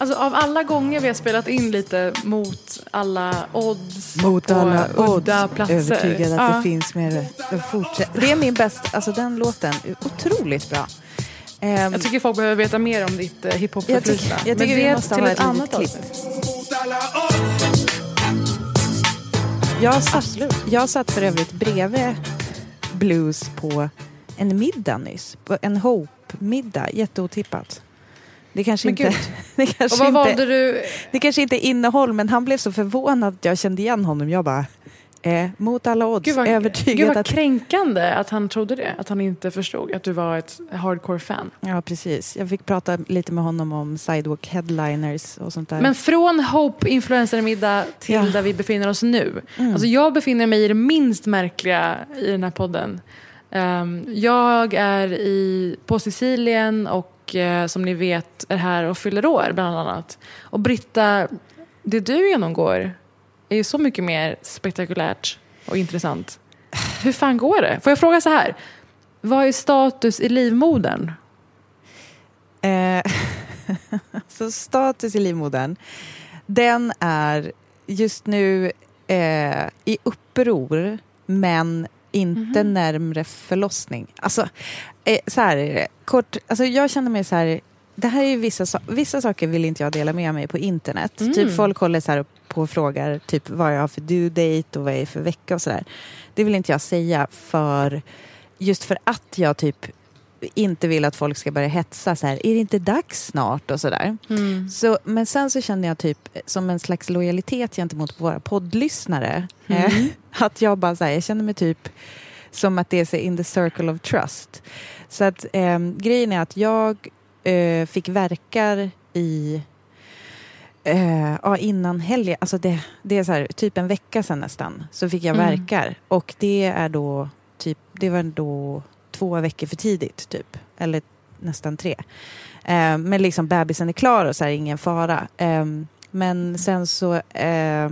Alltså av alla gånger vi har spelat in lite mot alla odds Mot på alla udda odds. platser. Övertygad att Ja. det finns mer. Fortsätt. Det är min bästa, alltså den låten, är otroligt bra. Ehm, Jag tycker folk behöver veta mer om ditt eh, jag hiphop-förflutna. tycker, jag Men tycker vi det måste till ha ett ett annat klipp. Jag satt, jag satt för övrigt bredvid Blues på en middag nyss. På en Hope-middag, jätteotippat. Det kanske Men inte... Det Och kanske, vad inte, valde du? det kanske inte är innehåll, men han blev så förvånad att jag kände igen honom. Jag bara, eh, mot alla odds, Gud vad, övertygad gud vad att... kränkande att han trodde det. Att han inte förstod att du var ett hardcore-fan. Ja, precis. Jag fick prata lite med honom om sidewalk headliners och sånt där. Men från Hope influencermiddag till Ja. där vi befinner oss nu. Mm. Alltså jag befinner mig i det minst märkliga i den här podden. Ehm, jag är i, på Sicilien och eh, som ni vet är här och fyller år bland annat. Och Britta, det du genomgår är ju så mycket mer spektakulärt och intressant. Hur fan går det? Får jag fråga så här? Vad är status i livmodern? Eh, så status i livmodern, den är just nu eh, i uppror, men inte Mhm. närmre förlossning. Alltså, eh, så här är det. Kort, alltså jag känner mig så här, det här är ju vissa, sa- vissa saker vill inte jag dela med mig på internet. Mm. Typ folk håller så här på och frågar typ vad jag har för due date och vad jag är för vecka och sådär. Det vill inte jag säga för just för att jag typ inte vill att folk ska börja hetsa så här, är det inte dags snart och sådär. Så, men sen så känner jag typ som en slags lojalitet gentemot våra poddlyssnare. Eh, att jag bara så här, jag känner mig typ som att det är in the circle of trust. Så att eh, grejen är att jag eh, fick verkar i Eh, ja, innan helgen, alltså det, det är så här, typ en vecka sedan nästan, så fick jag Mm. verkar. Och det är då, typ, det var då två veckor för tidigt, typ. Eller nästan tre. Eh, men liksom bebisen är klar och så här, ingen fara. Eh, men sen så, eh,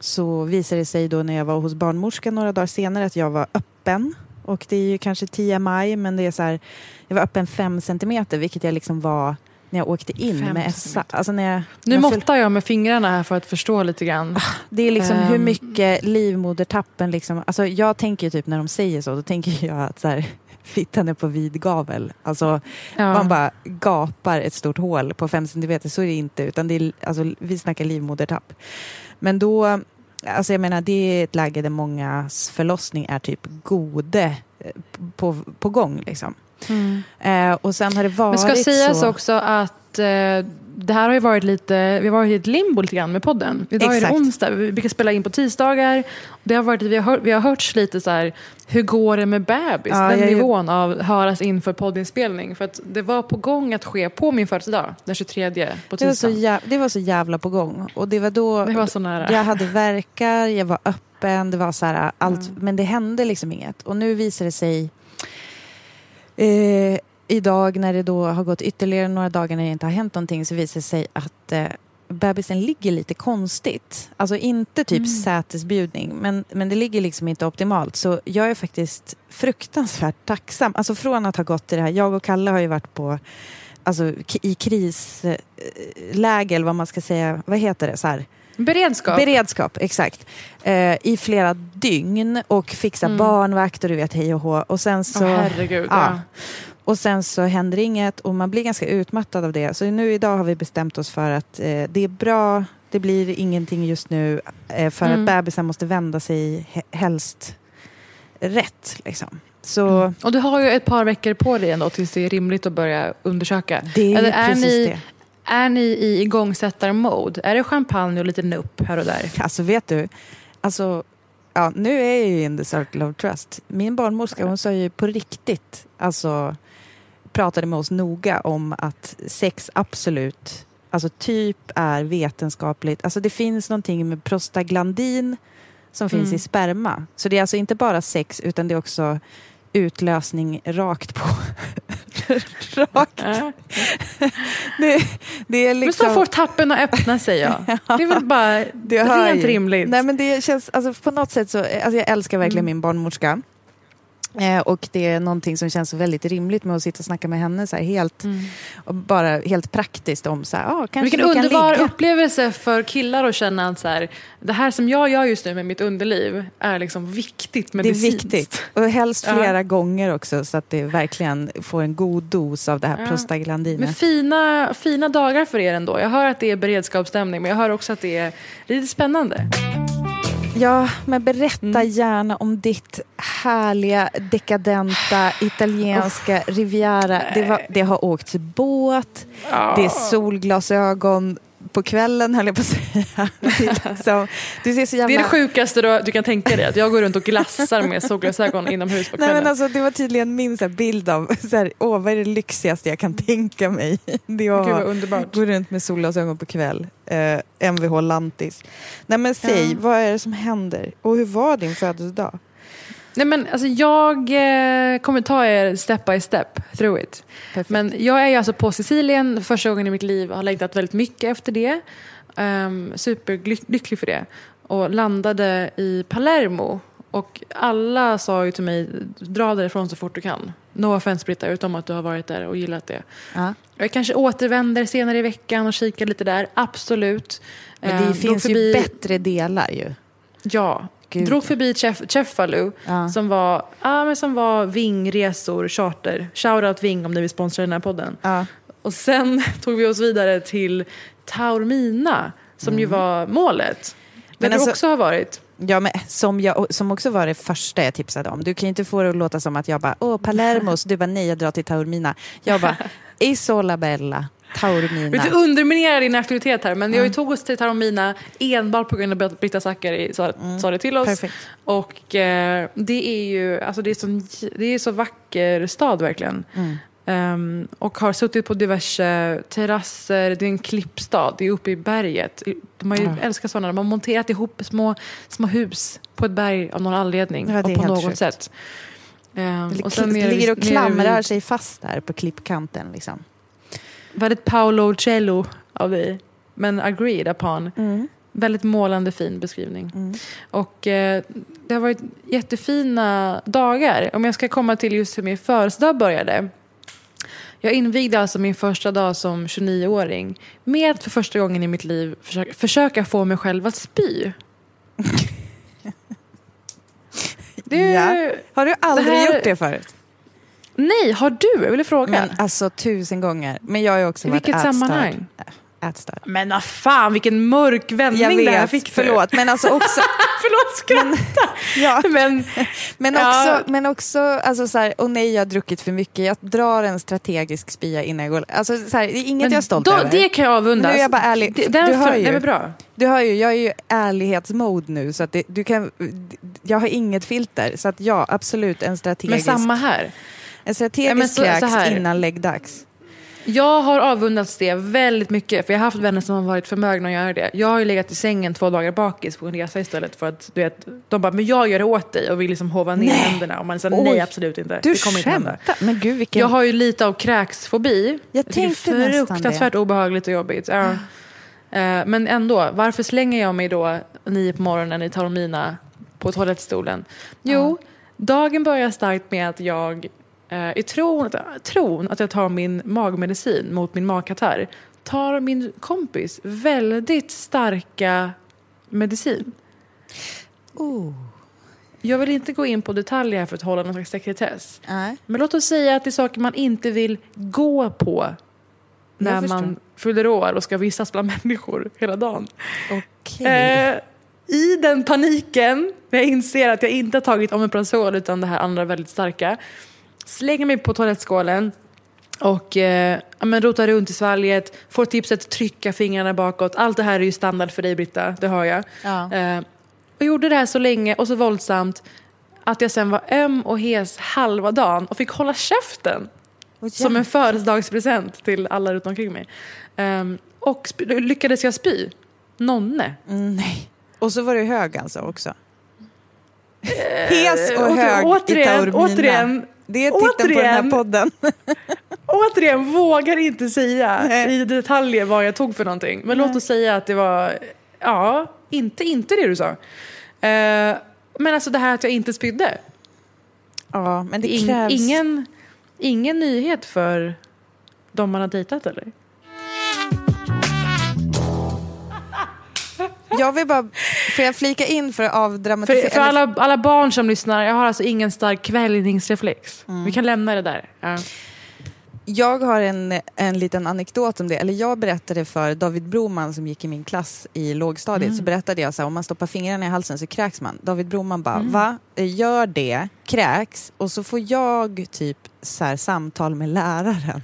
så visade det sig då när jag var hos barnmorskan några dagar senare att jag var öppen. Och det är ju kanske TMI, men det är så här, jag var öppen fem centimeter, vilket jag liksom var när jag åkte in Fem med Essa. Alltså när jag, Nu föl- måttar jag med fingrarna här för att förstå lite grann. det är liksom hur Ehm. mycket livmodertappen liksom, alltså jag tänker typ när de säger så, då tänker jag att så här, fittan är på vid gavel. Alltså Ja. man bara gapar ett stort hål på fem centimeter, så är det inte, utan det är, alltså, vi snackar livmodertapp. Men då, alltså jag menar det är ett läge där mångas förlossning är typ gode eh, på, på gång liksom. Mm. Eh, och sen har det varit Men ska sägas så... också att eh, det här har ju varit lite, vi har varit i ett limbo lite grann med podden. Idag är det Exakt. onsdag, vi brukar spela in på tisdagar. Det har varit, vi, har hört, vi har hörts lite så här, hur går det med bebis? Ja, Den jag nivån av höras inför poddinspelning. För att det var på gång att ske på min födelsedag, den 23 på det, var så jävla, det var så jävla på gång. Och det var då... Det var så nära. Jag hade verkar, jag var öppen, det var så här allt, men det hände liksom inget. Och nu visar det sig eh, idag när det då har gått ytterligare några dagar när det inte har hänt någonting så visar det sig att eh, bebisen ligger lite konstigt. Alltså inte typ Mm. sätesbjudning, men, men det ligger liksom inte optimalt. Så jag är faktiskt fruktansvärt tacksam. Alltså från att ha gått i det här, jag och Kalle har ju varit på alltså i krisläge eller vad man ska säga, vad heter det? Så här. Beredskap. Beredskap, exakt. Eh, I flera dygn och fixa barnvakt och du vet hej och hå. Och sen så... Mm. Åh, herregud. ja. Ja. Och sen så händer inget och man blir ganska utmattad av det. Så nu idag har vi bestämt oss för att eh, det är bra, det blir ingenting just nu eh, för Mm. att bebisen måste vända sig he- helst rätt. Liksom. Så Och du har ju ett par veckor på dig ändå tills det är rimligt att börja undersöka. det är Eller är precis ni- det. Är ni i igångsättar-mode? Är det champagne och lite nupp här och där? Alltså vet du, alltså, ja, nu är jag ju in the circle of trust. Min barnmorska hon sa ju på riktigt, alltså pratade med oss noga om att sex absolut, alltså typ är vetenskapligt, alltså det finns någonting med prostaglandin som finns Mm. i sperma. Så det är alltså inte bara sex utan det är också utlösning rakt på. rakt. Det, det är Men liksom... så får tappen att öppna sig ja. Det är väl bara Det rent rimligt. Nej, men det känns, alltså, på något sätt så, alltså, jag älskar verkligen Mm. min barnmorska. Eh, och det är någonting som känns väldigt rimligt med att sitta och snacka med henne så här, helt, Mm. bara helt praktiskt om så här, ah, kanske Vilken vi kan underbar ligga. upplevelse för killar att känna att så här, det här som jag gör just nu med mitt underliv är liksom viktigt Det är medicinskt. viktigt. Och helst Ja. flera gånger också så att det verkligen får en god dos av det här Ja. prostaglandinet. Men fina, fina dagar för er ändå. Jag hör att det är beredskapsstämning men jag hör också att det är lite spännande. Ja, men berätta Mm. gärna om ditt härliga, dekadenta, italienska Riviera. Det, var, det har åkts båt, det är solglasögon på kvällen höll jag på att säga. Det liksom, du ser så jävla... Det är det sjukaste du, du kan tänka dig. Att jag går runt och glassar med solglasögon inomhus på Nej, kvällen. men alltså, det var tydligen min så här, bild av så här, åh, vad är det lyxigaste jag kan tänka mig. Det är Gud underbart. gå runt med solglasögon på kväll. Eh, Mvh Lantis. Nej men säg, Ja. vad är det som händer? Och hur var din födelsedag? Nej, men alltså, jag eh, kommer ta er step by step through it. Perfekt. Men jag är ju alltså på Sicilien första gången i mitt liv. Har längtat väldigt mycket efter det. Um, superlycklig för det. Och landade i Palermo. Och alla sa ju till mig, dra därifrån så fort du kan. No offense Britta, utom att du har varit där och gillat det. Ja. Jag kanske återvänder senare i veckan och kikar lite där, absolut. Men det drog finns förbi- ju bättre delar ju. Ja, Gud. drog förbi Cef- Cefalu Ja. som var, ja, men som var Vingresor charter. Shoutout Ving om ni vill sponsra den här podden. Ja. Och sen tog vi oss vidare till Taormina som ju var målet. Där Mm. Men du alltså- också har varit. Ja, men som, jag, som också var det första jag tipsade om. Du kan ju inte få det att låta som att jag bara, åh, Palermo, så du bara, nej, jag drar till Taormina. Jag bara, Isola Bella, Taormina. Vill inte underminera din aktivitet här men jag tog oss till Taormina enbart på grund av att Britta Zackari sa, sa det till oss. Perfekt. Och eh, det är ju, alltså det är, sån, det är så vacker stad verkligen. Mm. Ehm, och har suttit på diverse terrasser, det är en klippstad, det är uppe i berget. De har ju Ja. älskat sådana, de har monterat ihop små, små hus på ett berg av någon anledning. Ja, och på något sjukt. sätt. Det och sen ligger och klamrar sig fast där på klippkanten. Liksom. Väldigt Paolo Cello av dig. Men agreed upon. Mm. Väldigt målande fin beskrivning. Mm. Och eh, det har varit jättefina dagar. Om jag ska komma till just hur min födelsedag började. Jag invigde alltså min första dag som 29-åring med att för första gången i mitt liv försöka, försöka få mig själv att spy. Det, Ja. Har du aldrig Det här- gjort det förut? Nej, har du? Jag ville fråga. Men alltså tusen gånger. Men jag har ju också I varit vilket ätstörd. sammanhang? Ä- Ätstörd. Men vad fan, vilken mörk vändning Jag det här fick du. förlåt. Men alltså också... Förlåt, skratta. ja. Men, Men Ja. också, men också alltså så här, och nej jag har druckit för mycket, jag drar en strategisk spya innan jag går. Alltså så här, det är inget men jag är stolt då, över. Det kan jag avundas. Nu är jag bara ärlig. Det, Du den hör för, ju. Det är bra. Du hör ju, jag är ju ärlighetsmode nu så att det, du kan, jag har inget filter. Så att ja, absolut en Men strategisk, samma här. En Ja, strategisk men så- innan läggdags. Jag har avundats det väldigt mycket. För jag har haft vänner som har varit förmögna att göra det. Jag har ju legat i sängen två dagar bakis på en resa istället. För att du vet, de bara, men jag gör det åt dig och vill liksom hova ner Nej. händerna. Och man säger nej absolut inte. Du det kommer inte hända. skämtar? Men gud vilken... Jag har ju lite av kräksfobi. Jag tänkte det är nästan fruktansvärt obehagligt och jobbigt. Ja. Eh, Men ändå, varför slänger jag mig då nio på morgonen i Taormina på toalettstolen? Jo, dagen börjar starkt med att jag i tron, tron att jag tar min magmedicin mot min magkatarr tar min kompis väldigt starka medicin. Oh. Jag vill inte gå in på detaljer här för att hålla någon slags sekretess. Nej. Men låt oss säga att det är saker man inte vill gå på när man fyller år och ska vistas bland människor hela dagen. Okej. Eh, I den paniken, när jag inser att jag inte har tagit Omeprazol utan det här andra väldigt starka, slänger mig på toalettskålen och eh, men rotar runt i svalget, får tipset trycka fingrarna bakåt. Allt det här är ju standard för dig Britta, det hör jag. Ja. Eh, och gjorde det här så länge och så våldsamt att jag sen var öm och hes halva dagen och fick hålla käften Och som en födelsedagspresent till alla runt omkring mig. Ehm, och lyckades jag spy. Nonne. Mm, nej. Och så var du hög alltså också? Hes och Eh, hög i återigen, Taormina. återigen, Det är titeln på den här återigen. podden. Återigen, vågar inte säga Nej. i detaljer vad jag tog för någonting. Men låt oss säga att det var, ja, inte, inte det du sa. Eh, men alltså det här att jag inte spydde. Ja, men det In, krävs... ingen, ingen nyhet för de man har dejtat eller? Jag vill bara... Får jag flika in för att avdramatisera? För, för alla, alla barn som lyssnar, jag har alltså ingen stark kväljningsreflex. Mm. Vi kan lämna det där. Ja. Jag har en, en liten anekdot om det. Eller jag berättade för David Broman som gick i min klass i lågstadiet. Mm. Så berättade jag så här, om man stoppar fingrarna i halsen så kräks man. David Broman bara, Mm. va? Gör det, kräks och så får jag typ så här, samtal med läraren.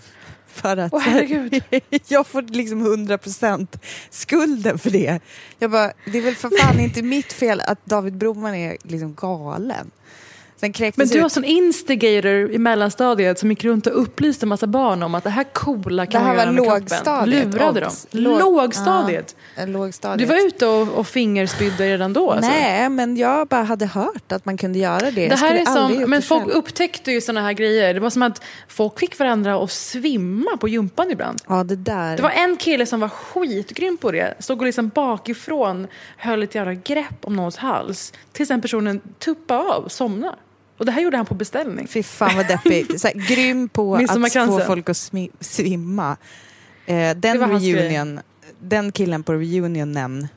För att här, herregud. jag får liksom 100% skulden för det. Jag bara, det är väl för fan inte mitt fel att David Broman är liksom galen. Men du ut- var sån instigator i mellanstadiet som gick runt och upplyste en massa barn om att det här coola kan Det här man var göra med lågstadiet, kroppen. Lurade dem. Låg- Lågstadiet. Eh, lågstadiet. Du var ute och, och fingerspydde redan då alltså? Nej, men jag bara hade hört att man kunde göra det. Det här är som, men folk själv. upptäckte ju såna här grejer. Det var som att folk fick varandra att svimma på gympan ibland. Ja, det där. Det var en kille som var skitgrym på det. Stod och liksom bakifrån höll ett jävla grepp om någons hals. Tills den personen tuppade av, somnade. Och det här gjorde han på beställning. Fy fan vad deppigt. Så här, grym på att få folk att svimma. Eh, den reunion, den killen på reunionen.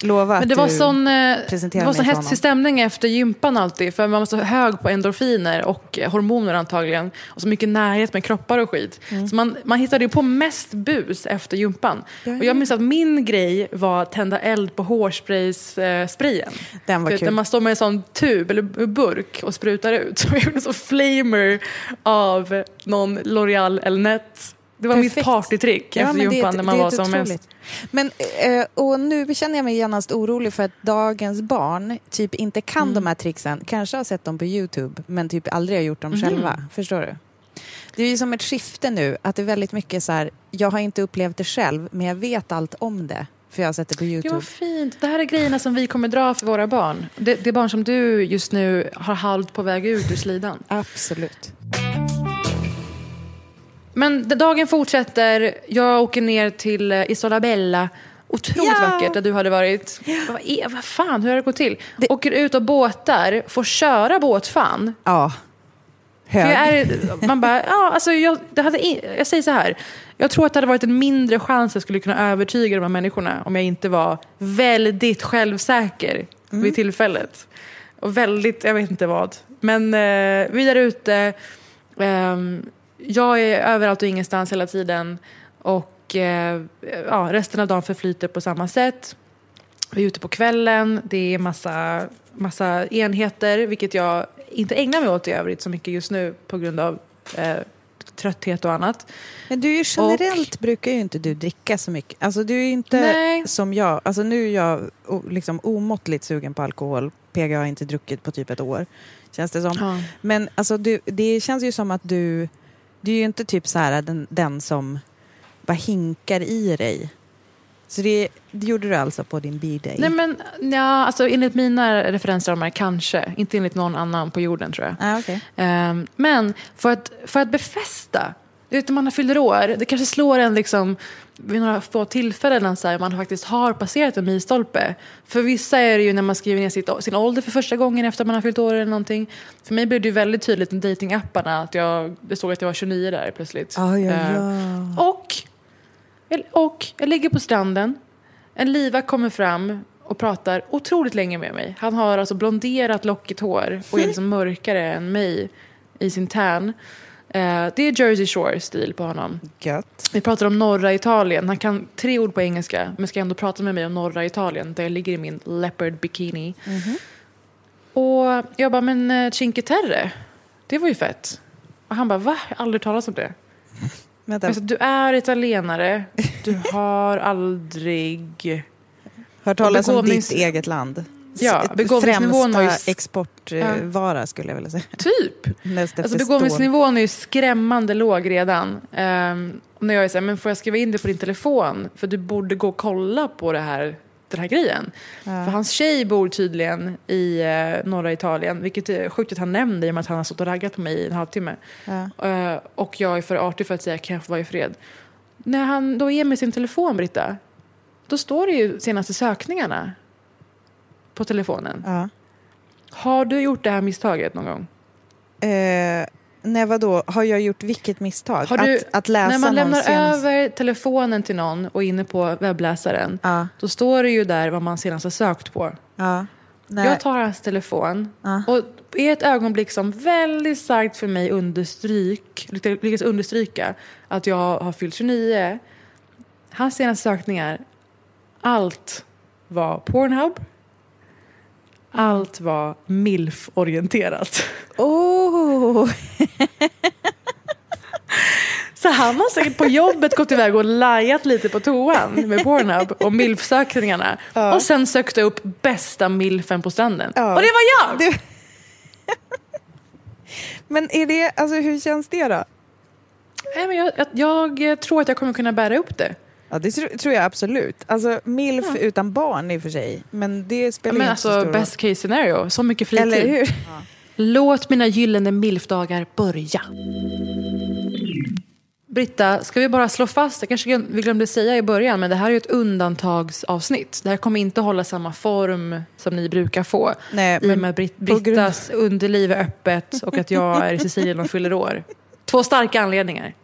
Lova Men det var sån, eh, det var sån för hetsig stämning efter gympan alltid. För man var så hög på endorfiner och hormoner antagligen. Och så mycket närhet med kroppar och skit. Så man, man hittade ju på mest bus efter gympan. Ja, Och jag minns att min grej var att tända eld på hårsprays-sprayen. Eh. Den var vet, kul. När man står med en sån tub eller burk och sprutar ut. Så jag gjorde sån flamer av någon L'Oreal eller Net. Det var Perfekt. mitt partytrick Ja, efter gympan när man var som otroligt. mest... Men, eh, och nu känner jag mig genast orolig för att dagens barn typ inte kan Mm. de här tricksen. Kanske har sett dem på Youtube, men typ aldrig har gjort dem Mhm. själva. Förstår du? Det är ju som ett skifte nu, att det är väldigt mycket så här, jag har inte upplevt det själv, men jag vet allt om det. För jag har sett det på Youtube. vad fint. Det här är grejerna som vi kommer dra för våra barn. Det, det är barn som du just nu har halvt på väg ut ur slidan. Absolut. Men dagen fortsätter. Jag åker ner till eh, Isolabella. Otroligt Ja. vackert där du hade varit. Vad, är, vad fan, hur har det gått till? Det- Åker ut och båtar, får köra båtfan. Ja. Hög. är, man bara, ja, alltså jag, det hade, jag säger så här. Jag tror att det hade varit en mindre chans att jag skulle kunna övertyga de här människorna om jag inte var väldigt självsäker vid tillfället. Och väldigt, jag vet inte vad. Men eh, vi där ute, ehm, jag är överallt och ingenstans hela tiden. Och eh, ja, resten av dagen förflyter på samma sätt. Vi är ute på kvällen, det är massa, massa enheter, vilket jag inte ägnar mig åt i övrigt så mycket just nu på grund av eh, trötthet och annat. Men du generellt brukar ju inte du dricka så mycket. Alltså du är inte Nej. som jag. Alltså nu är jag liksom omåttligt sugen på alkohol. PG har inte druckit på typ ett år. Känns det som. Ja. Men alltså du, det känns ju som att du... Du är ju inte typ så här den, den som bara hinkar i dig. Så det, det gjorde du alltså på din B-day? Nej men ja, alltså enligt mina referensramar kanske, inte enligt någon annan på jorden tror jag. Ah, okej. Ehm, men för att, för att befästa Du vet man har fyller år, det kanske slår en liksom vid några få tillfällen så här, man faktiskt har passerat en milstolpe. För vissa är det ju när man skriver ner sitt, sin ålder för första gången efter att man har fyllt år eller någonting. För mig blev det ju väldigt tydligt med datingapparna att jag, det stod att jag var 29 där plötsligt. Ja, ja, ja. och, och jag ligger på stranden, en livvakt kommer fram och pratar otroligt länge med mig. Han har alltså blonderat lockigt hår och är liksom mörkare än mig i sin tan. Eh, det är Jersey Shore-stil på honom. Gött. Vi pratar om norra Italien. Han kan tre ord på engelska men ska ändå prata med mig om norra Italien där jag ligger i min leopard bikini. Och jag bara, men eh, Cinque Terre, det var ju fett. Och han bara, va? Jag har aldrig talat om det. Vänta, Alltså, du är italienare, du har aldrig... hört talas om ditt eget land. Ja, begåvningsnivån var ju exportvara skulle jag vilja säga. Typ! Alltså begåvningsnivån är ju skrämmande låg redan. Och när jag är så här, men får jag skriva in det på din telefon? För du borde gå och kolla på det här, den här grejen. För hans tjej bor tydligen i eh, norra Italien, vilket är sjukt att han nämnde i och med att han har stått och raggat på mig i en halvtimme. Ja. Eh, och jag är för artig för att säga, kan jag få vara i fred? När han då ger mig sin telefon, Britta, då står det ju senaste sökningarna på telefonen. Ja. Har du gjort det här misstaget någon gång? Eh, nej, vadå? Har jag gjort vilket misstag? Du, att, att läsa när man lämnar senast- över telefonen till någon och är inne på webbläsaren, Ja, då står det ju där vad man senast har sökt på. ja. Jag tar hans telefon och i ett ögonblick som väldigt starkt för mig understryk, lyckas understryka att jag har fyllt 29. Hans senaste sökningar, allt var Pornhub. Allt var milf-orienterat. Oh. Så han har säkert på jobbet gått iväg och lajat lite på toan med Pornhub och milf-sökningarna. Och sen sökte upp bästa milfen på stranden. Ja. Och det var jag! Du... Men är det, alltså hur känns det då? Nej, men jag, jag, jag tror att jag kommer kunna bära upp det. Ja, det tro, tror jag absolut. Alltså milf utan barn i och för sig. Men det spelar Men inte så alltså stor best case scenario, så mycket roll. fritid. Eller hur? Låt mina gyllene milfdagar börja. Britta, ska vi bara slå fast, jag kanske vi glömde säga i början, men det här är ju ett undantagsavsnitt. Det här kommer inte hålla samma form som ni brukar få. Nej, I och med Brit- Brittas underliv är öppet och att jag är i Sicilien och fyller år. Två starka anledningar.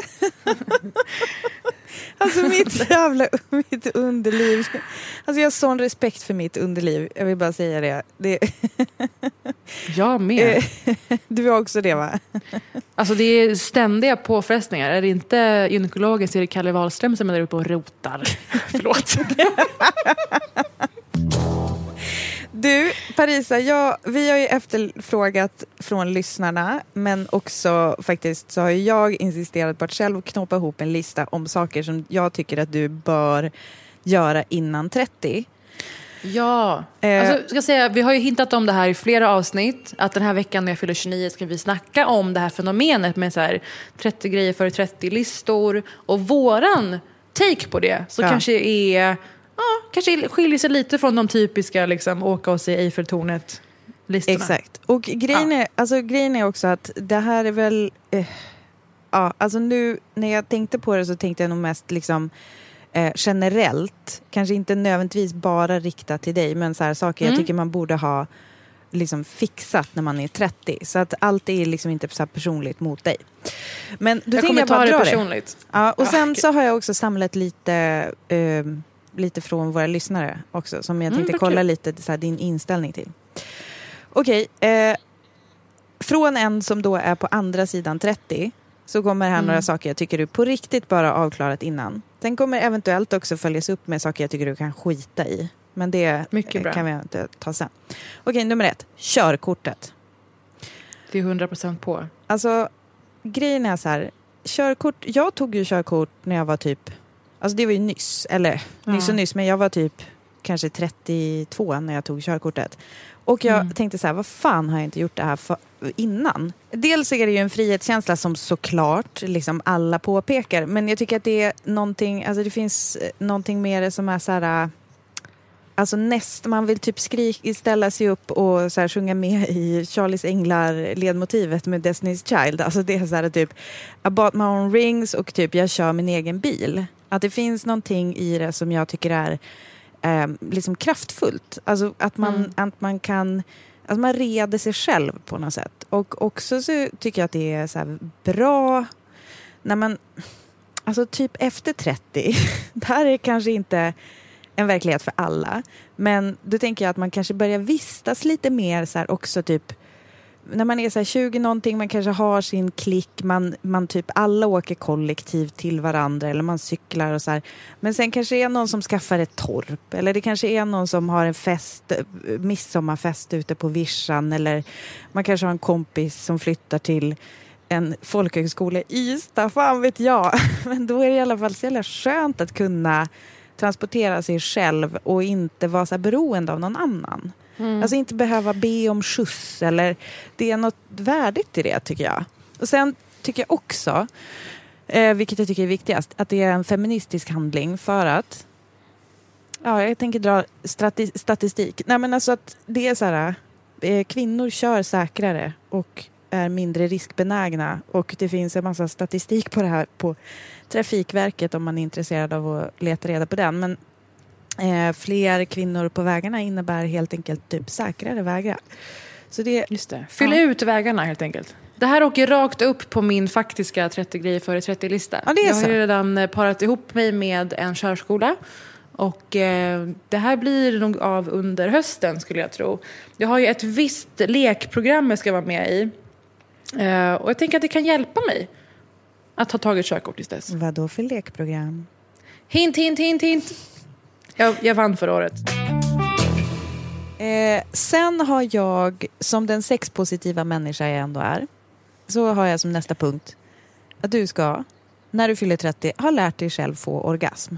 Alltså mitt jävla mitt underliv. Alltså jag har sån respekt för mitt underliv. Jag vill bara säga det. det Jag med. du har också det va? Alltså det är ständiga påfrestningar. Är det inte gynekologen så är det Kalle Wahlström som är där uppe och rotar. Förlåt. Du, Parisa, jag, vi har ju efterfrågat från lyssnarna men också faktiskt så har jag insisterat på att själv knåpa ihop en lista om saker som jag tycker att du bör göra innan 30. Ja, Eh. alltså, ska säga, vi har ju hintat om det här i flera avsnitt. Att den här veckan när jag fyller 29 ska vi snacka om det här fenomenet med så här 30 grejer för 30-listor. Och våran take på det, så Ja. kanske är, ja, kanske skiljer sig lite från de typiska liksom, åka och se Eiffeltornet-listorna. Exakt. Och grejen, är, alltså, grejen är också att det här är väl... Eh, ja, alltså nu när jag tänkte på det så tänkte jag nog mest liksom eh, generellt. Kanske inte nödvändigtvis bara riktat till dig men så här, saker Mm. jag tycker man borde ha liksom fixat när man är 30. Så att allt är liksom inte så personligt mot dig. Men då Jag kommer jag ta det dra det. personligt. Ja, och Ah, sen okej. så har jag också samlat lite, eh, lite från våra lyssnare också som jag Mm, tänkte vad kolla kul. lite så här, din inställning till. Okej, eh, från en som då är på andra sidan 30 så kommer här Mm. några saker jag tycker du på riktigt bara avklarat innan. Sen kommer eventuellt också följas upp med saker jag tycker du kan skita i. Men det Mycket bra. kan vi ta sen. Okej, nummer ett. Körkortet. Det är 100% på. Alltså, grejen är så här. Körkort, jag tog ju körkort när jag var typ, alltså det var ju nyss, eller Ja. nyss och nyss, men jag var typ kanske 32 när jag tog körkortet. Och jag Mm. tänkte så här, vad fan har jag inte gjort det här för, innan? Dels är det ju en frihetskänsla som såklart liksom alla påpekar, men jag tycker att det är någonting, alltså det finns eh, någonting med det som är så här, Alltså näst, man vill typ skrik, ställa sig upp och så här, sjunga med i Charlies Änglar ledmotivet med Destiny's Child. Alltså det är så här typ I bought my own rings och typ jag kör min egen bil. Att det finns någonting i det som jag tycker är eh, liksom kraftfullt. Alltså att man, Mm. att man kan att man reder sig själv på något sätt. Och också så tycker jag att det är så bra när man, alltså typ efter 30, det här är kanske inte en verklighet för alla, men då tänker jag att man kanske börjar vistas lite mer så här också typ när man är så här 20 någonting, man kanske har sin klick, man, man typ alla åker kollektivt till varandra eller man cyklar och så här. Men sen kanske det är någon som skaffar ett torp eller det kanske är någon som har en fest, eh, midsommarfest ute på vischan eller man kanske har en kompis som flyttar till en folkhögskola i Ystad, fan vet jag. Men då är det i alla fall så jävla skönt att kunna transportera sig själv och inte vara så beroende av någon annan. Mm. Alltså inte behöva be om skjuts eller det är något värdigt i det tycker jag. Och sen tycker jag också, eh, vilket jag tycker är viktigast, att det är en feministisk handling för att Ja, jag tänker dra strati- statistik. Nej, men alltså att det är så här, eh, kvinnor kör säkrare och är mindre riskbenägna och det finns en massa statistik på det här på Trafikverket om man är intresserad av att leta reda på den. Men eh, fler kvinnor på vägarna innebär helt enkelt typ säkrare vägar. Så det, Just det. Fyll Ja. ut vägarna helt enkelt. Det här åker rakt upp på min faktiska 30 grejer före 30-lista. Ja, jag har ju redan eh, parat ihop mig med en körskola. Och eh, det här blir nog av under hösten skulle jag tro. Jag har ju ett visst lekprogram jag ska vara med i. Eh, och jag tänker att det kan hjälpa mig att ha tagit körkort tills dess. vad då för lekprogram? Hint, hint, hint, hint. Jag, jag vann förra året. Eh, sen har jag, som den sexpositiva människa jag ändå är, så har jag som nästa punkt att du ska, när du fyller 30, ha lärt dig själv få orgasm.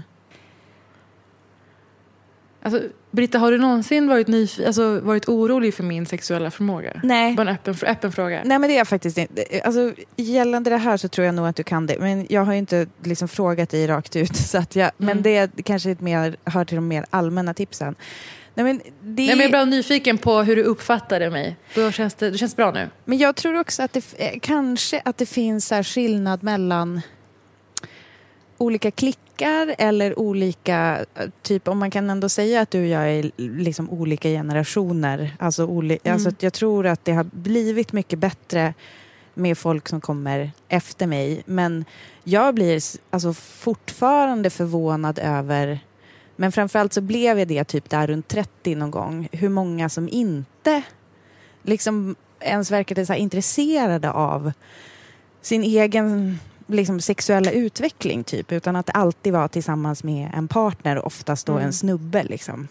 Alltså, Britta, har du någonsin varit, nyf- alltså, varit orolig för min sexuella förmåga? Nej. Bara en öppen, öppen fråga. Nej men det är jag faktiskt inte. Alltså, gällande det här så tror jag nog att du kan det. Men jag har ju inte liksom frågat dig rakt ut. Så att jag, Men Mm. det är kanske ett mer, hör till de mer allmänna tipsen. Nej, men det, Nej, men jag är bara nyfiken på hur du uppfattade mig. Då känns det, det känns bra nu. Men jag tror också att det eh, kanske att det finns så skillnad mellan olika klickar eller olika, typ om man kan ändå säga att du och jag är liksom olika generationer. Alltså, oli, Mm. alltså jag tror att det har blivit mycket bättre med folk som kommer efter mig. Men jag blir alltså fortfarande förvånad över men framförallt så blev jag det typ där runt 30 någon gång. Hur många som inte liksom ens verkade så intresserade av sin egen liksom, sexuella utveckling typ. Utan att alltid var tillsammans med en partner, oftast då Mm. en snubbe liksom.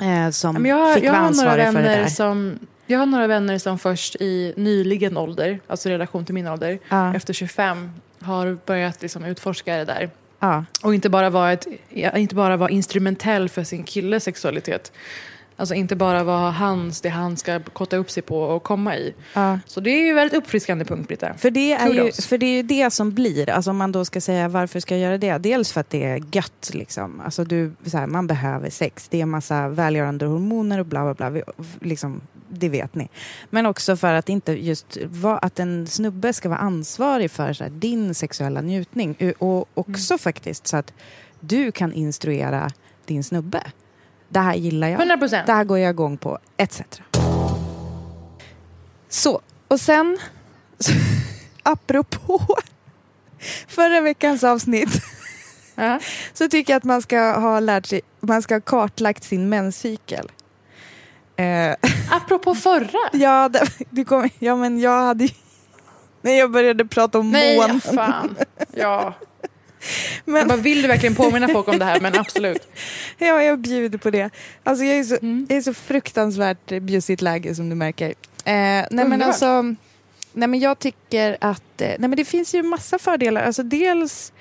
Eh, som jag, har- fick jag, vara ansvarig för det vänner där. som, jag har några vänner som först i nyligen ålder, alltså i relation till min ålder, Ja. efter 25, har börjat liksom utforska det där. Ja. Och inte bara vara, ja, inte bara vara instrumentell för sin killes sexualitet. Alltså inte bara vara hans, det han ska kotta upp sig på och komma i. Ja. Så det är ju väldigt uppfriskande punkt, Britta. För det, är ju, för det är ju det som blir, alltså om man då ska säga varför ska jag göra det? Dels för att det är gött liksom. Alltså du, så här, man behöver sex, det är en massa välgörande hormoner och bla bla bla. Vi, liksom, det vet ni. Men också för att inte just vara, att en snubbe ska vara ansvarig för så här, din sexuella njutning. Och också faktiskt så att du kan instruera din snubbe. Det här gillar jag. 100 procent. Det här går jag igång på, etc. Så, och sen, apropå förra veckans avsnitt, Ja. så tycker jag att man ska ha lärt sig, man ska ha kartlagt sin menscykel. Eh, Apropå förra. ja, det, du kom, ja, men jag hade ju, när jag började prata om Nej, månen. fan. Ja. Jag Men, bara, vill du verkligen påminna folk om det här? Men absolut. ja, jag bjuder på det. Alltså, jag, är så, Mm. jag är så fruktansvärt bjussigt läge som du märker. Eh, nej, men alltså, nej, men jag tycker att eh, nej, men det finns ju massa fördelar. Alltså, dels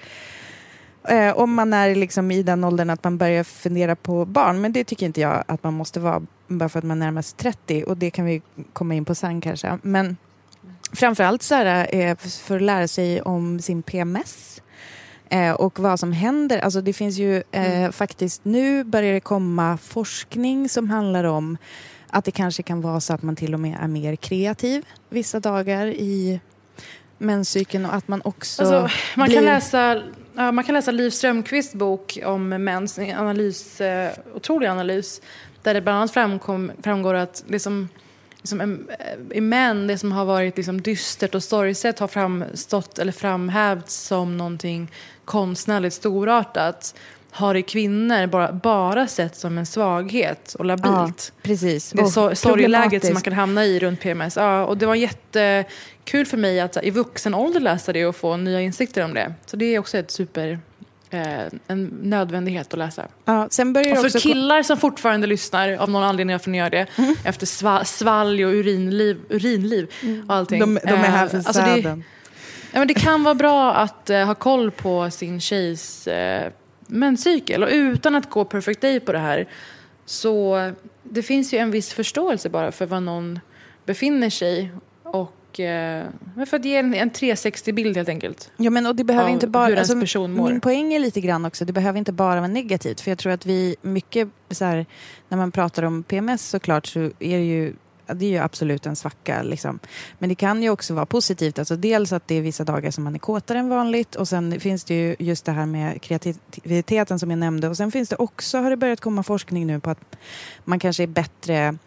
eh, om man är liksom i den åldern att man börjar fundera på barn. Men det tycker inte jag att man måste vara bara för att man närmar sig 30. Och det kan vi komma in på sen kanske. Men framförallt så här, eh, för att lära sig om sin PMS. Eh, och vad som händer. Alltså det finns ju eh, Mm. faktiskt nu börjar det komma forskning som handlar om att det kanske kan vara så att man till och med är mer kreativ vissa dagar i menscykeln och att man också Alltså, man, blir... kan läsa, ja, man kan läsa Liv Strömquists bok om mens, en analys, eh, otrolig analys, där det bland annat framkom, framgår att liksom, liksom i män, det som har varit liksom dystert och sorgset har framstått eller framhävts som någonting konstnärligt storartat har i kvinnor bara, bara sett som en svaghet och Ja, labilt. precis. Det Och sor- sorgeläget som man kan hamna i runt PMS. Ja, och det var jättekul för mig att i vuxen ålder läsa det och få nya insikter om det. Så det är också ett super, en nödvändighet att läsa. Ja, sen börjar Och för också... killar som fortfarande lyssnar, av någon anledning varför ni gör det, efter sva, svalg och urinliv, urinliv och allting. de, de är här för Eh, alltså det, ja, men det kan vara bra att eh, ha koll på sin tjejs eh, menscykel. Och utan att gå perfect day på det här så det finns ju en viss förståelse bara för var någon befinner sig. Och eh, men för att ge en, en 360-bild helt enkelt. Ja, men och det behöver inte bara... alltså, min poäng är lite grann också, det behöver inte bara vara negativt. För jag tror att vi mycket så här, när man pratar om PMS såklart så är det ju det är ju absolut en svacka. Liksom. Men det kan ju också vara positivt. Alltså dels att det är vissa dagar som man är kåtare än vanligt. Och sen finns det ju just det här med kreativiteten som jag nämnde. Och sen finns det också, har det börjat komma forskning nu på att man kanske är bättre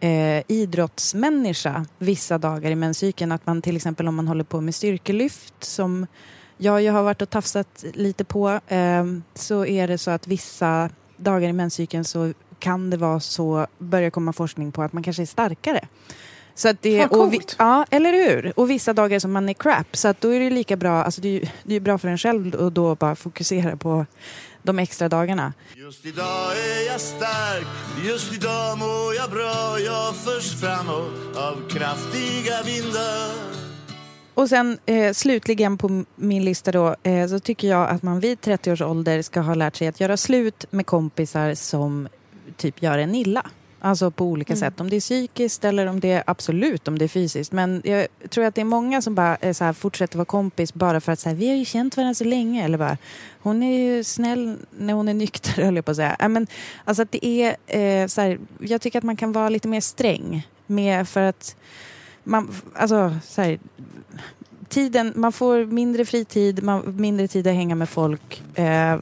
eh, idrottsmänniska vissa dagar i menscykeln. Att man till exempel om man håller på med styrkelyft som jag, jag har varit och tafsat lite på eh, så är det så att vissa dagar i menscykeln så kan det vara så, börjar komma forskning på att man kanske är starkare. Så att det, Fan, och vi, ja, eller hur? Och vissa dagar som man är crap. Så att då är det lika bra, alltså det är det är bra för en själv att då bara fokusera på de extra dagarna. Just idag är jag stark, just idag mår jag bra Jag förs framåt av kraftiga vindar Och sen eh, slutligen på min lista då eh, så tycker jag att man vid 30 års ålder ska ha lärt sig att göra slut med kompisar som typ gör en illa. Alltså på olika sätt. Om det är psykiskt eller om det är absolut om det är fysiskt. Men jag tror att det är många som bara så här, fortsätter vara kompis bara för att så här, vi har ju känt varandra så länge. Eller bara, hon är ju snäll när hon är nykter höll jag på att säga. Men, alltså att det är, eh, så här, jag tycker att man kan vara lite mer sträng. Med för att man, alltså så här, tiden, man får mindre fritid, man, mindre tid att hänga med folk eh,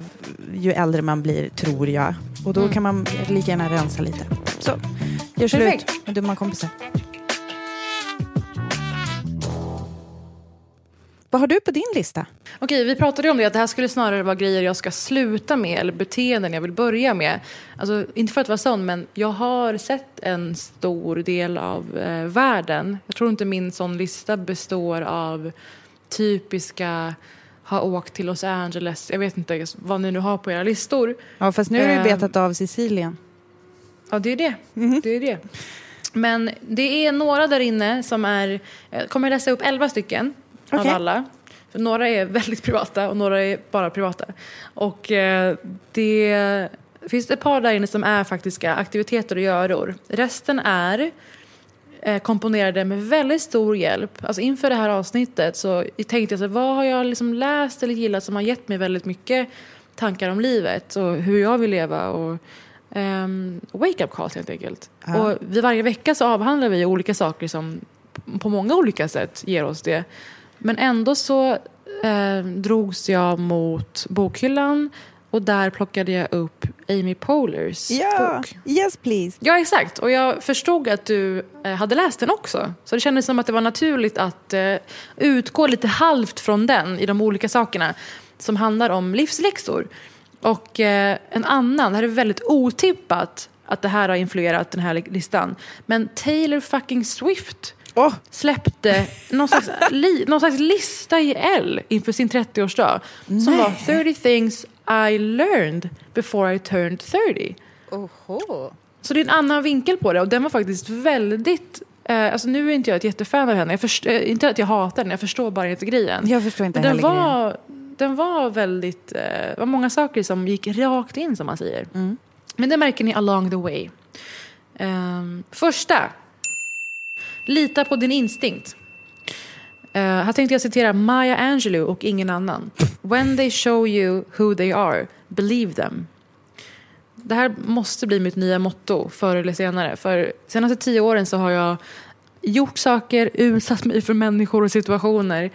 ju äldre man blir, tror jag. Och då kan man lika gärna rensa lite. Så, gör slut Perfekt. med dumma kompisar. Vad har du på din lista? Okej, vi pratade om det att det här skulle snarare vara grejer jag ska sluta med eller beteenden jag vill börja med. Alltså, inte för att vara sån, men jag har sett en stor del av eh, världen. Jag tror inte min sån lista består av typiska har åkt till Los Angeles, jag vet inte vad ni nu har på era listor. Ja, fast nu har du Ehm. betat av Sicilien. Ja, det är det. det, är det. Men det är några där inne som är... Jag kommer läsa upp elva stycken Okej. av alla. För några är väldigt privata och några är bara privata. Och eh, det finns ett par där inne som är faktiska aktiviteter och göror. Resten är eh, komponerade med väldigt stor hjälp. Alltså inför det här avsnittet så tänkte jag så vad har jag liksom läst eller gillat som har gett mig väldigt mycket tankar om livet och hur jag vill leva och um, wake-up calls helt enkelt. Ja. Och vid varje vecka så avhandlar vi olika saker som på många olika sätt ger oss det. Men ändå så eh, drogs jag mot bokhyllan och där plockade jag upp Amy Pohlers bok. yes please. Ja, exakt. Och jag förstod att du eh, hade läst den också. Så det kändes som att det var naturligt att eh, utgå lite halvt från den i de olika sakerna som handlar om livsläxor. Och eh, en annan, det här är väldigt otippat att det här har influerat den här listan. Men Taylor fucking Swift Åh, släppte någon slags, li, någon slags lista i L inför sin 30-årsdag. Som var 30 things I learned before I turned 30. oho. Så det är en annan vinkel på det och den var faktiskt väldigt Eh, alltså nu är inte jag ett jättefan av henne. Jag först, eh, inte att jag hatar den, jag förstår bara inte grejen. Jag förstår inte Men den heller grejen. var, den var väldigt... Eh, var många saker som gick rakt in, som man säger. Mm. Men det märker ni along the way. Ehm, första. Lita på din instinkt. Uh, här tänkte jag citera Maya Angelou och ingen annan. When they show you who they are, believe them. Det här måste bli mitt nya motto förr eller senare. För senaste tio åren så har jag gjort saker, utsatt mig för människor och situationer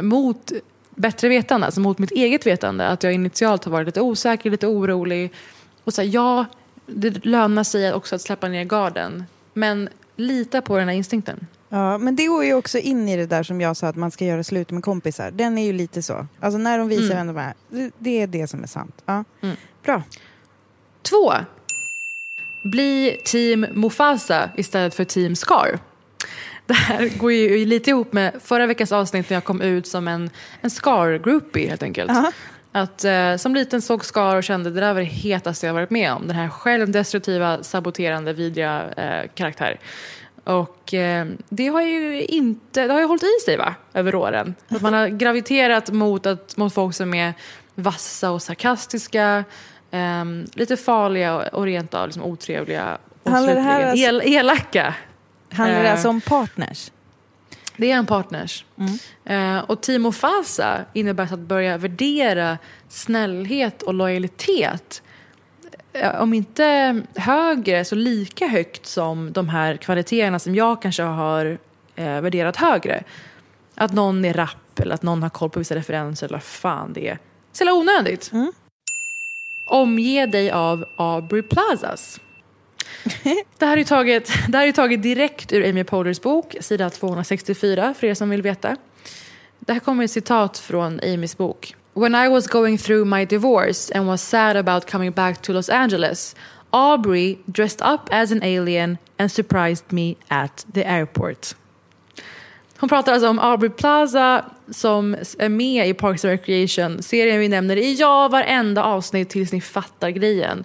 mot bättre vetande, alltså mot mitt eget vetande. Att jag initialt har varit lite osäker, lite orolig. Och så här, ja, det lönar sig också att släppa ner garden. Men lita på den här instinkten. Ja, men det går ju också in i det där som jag sa att man ska göra slut med kompisar. Den är ju lite så. Alltså när de visar vem de är. det- är det som är sant. Ja. Bra. Två. Bli team Mufasa istället för team Scar. Det här går ju lite ihop med förra veckans avsnitt när jag kom ut som en, en Scar-groupie helt enkelt. Att eh, som liten såg Scar och kände det där var det hetaste jag varit med om. Den här självdestruktiva, saboterande, vidriga eh, karaktär. Och eh, det har ju inte, det har ju hållit i sig va, över åren. Att man har graviterat mot, att, mot folk som är vassa och sarkastiska, ehm, lite farliga och- och rent av liksom otrevliga och Handlar det här slutligen el, elaka. Handlar det Eh. alltså om partners? Det är en partners. Eh, och Team Mufasa innebär att börja värdera snällhet och lojalitet. Eh, om inte högre så lika högt som de här kvaliteterna som jag kanske har eh, värderat högre. Att någon är rapp eller att någon har koll på vissa referenser eller vad fan det är. Så jävla onödigt. Omge dig av Aubrey Plazas. Det här är taget, det här är taget direkt ur Amy Pohlers bok, sida 264 för er som vill veta. Det här kommer ett citat från Amys bok. When I was going through my divorce and was sad about coming back to Los Angeles, Aubrey dressed up as an alien and surprised me at the airport. Hon pratar alltså om Aubrey Plaza som är med i Parks and Recreation, serien vi nämner i ja varenda avsnitt tills ni fattar grejen.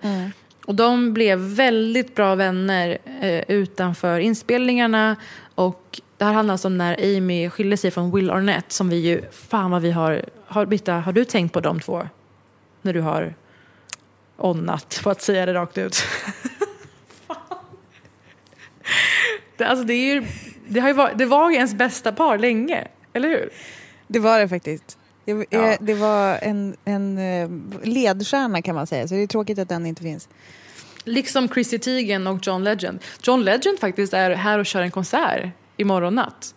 Och de blev väldigt bra vänner eh, utanför inspelningarna och det här handlar alltså om när Amy skilde sig från Will Arnett som vi ju, fan vad vi har, har Britta, har du tänkt på de två? När du har onnat, för att säga det rakt ut. det, alltså det, är ju, det, har ju varit, det var ju ens bästa par länge, eller hur? Det var det faktiskt. Det, Ja. eh, det var en, en eh, ledstjärna kan man säga, så det är tråkigt att den inte finns. Liksom Chrissy Teigen och John Legend. John Legend faktiskt är här och kör en konsert imorgon natt.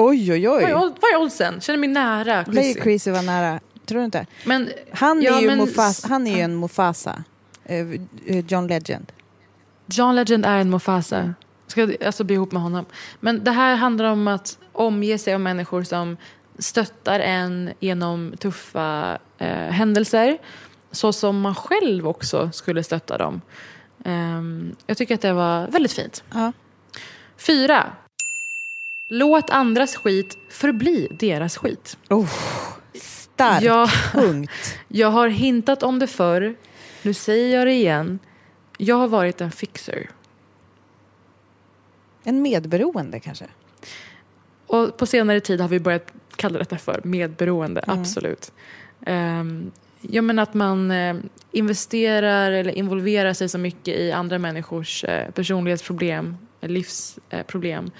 Oj, oj, Vad är, oj. vad är oddsen? Känner mig nära Chrissy. Chrissy var nära. Tror du inte? Men, Han är, ja, ju, men- Mufasa, han är ju en Mufasa. Eh, eh, John Legend. John Legend är en Mufasa. Ska alltså bli ihop med honom. Men det här handlar om att omge sig av människor som stöttar en genom tuffa eh, händelser. Så som man själv också skulle stötta dem. Ehm, jag tycker att det var väldigt fint. Ja. Fyra. Låt andras skit förbli deras skit. Oh, stark Ja. punkt. Jag har hintat om det förr. Nu säger jag det igen. Jag har varit en fixer. En medberoende kanske. Och på senare tid har vi börjat kalla detta för medberoende, absolut. Um, ja, men att man eh, investerar eller involverar sig så mycket i andra människors eh, personlighetsproblem, livsproblem eh,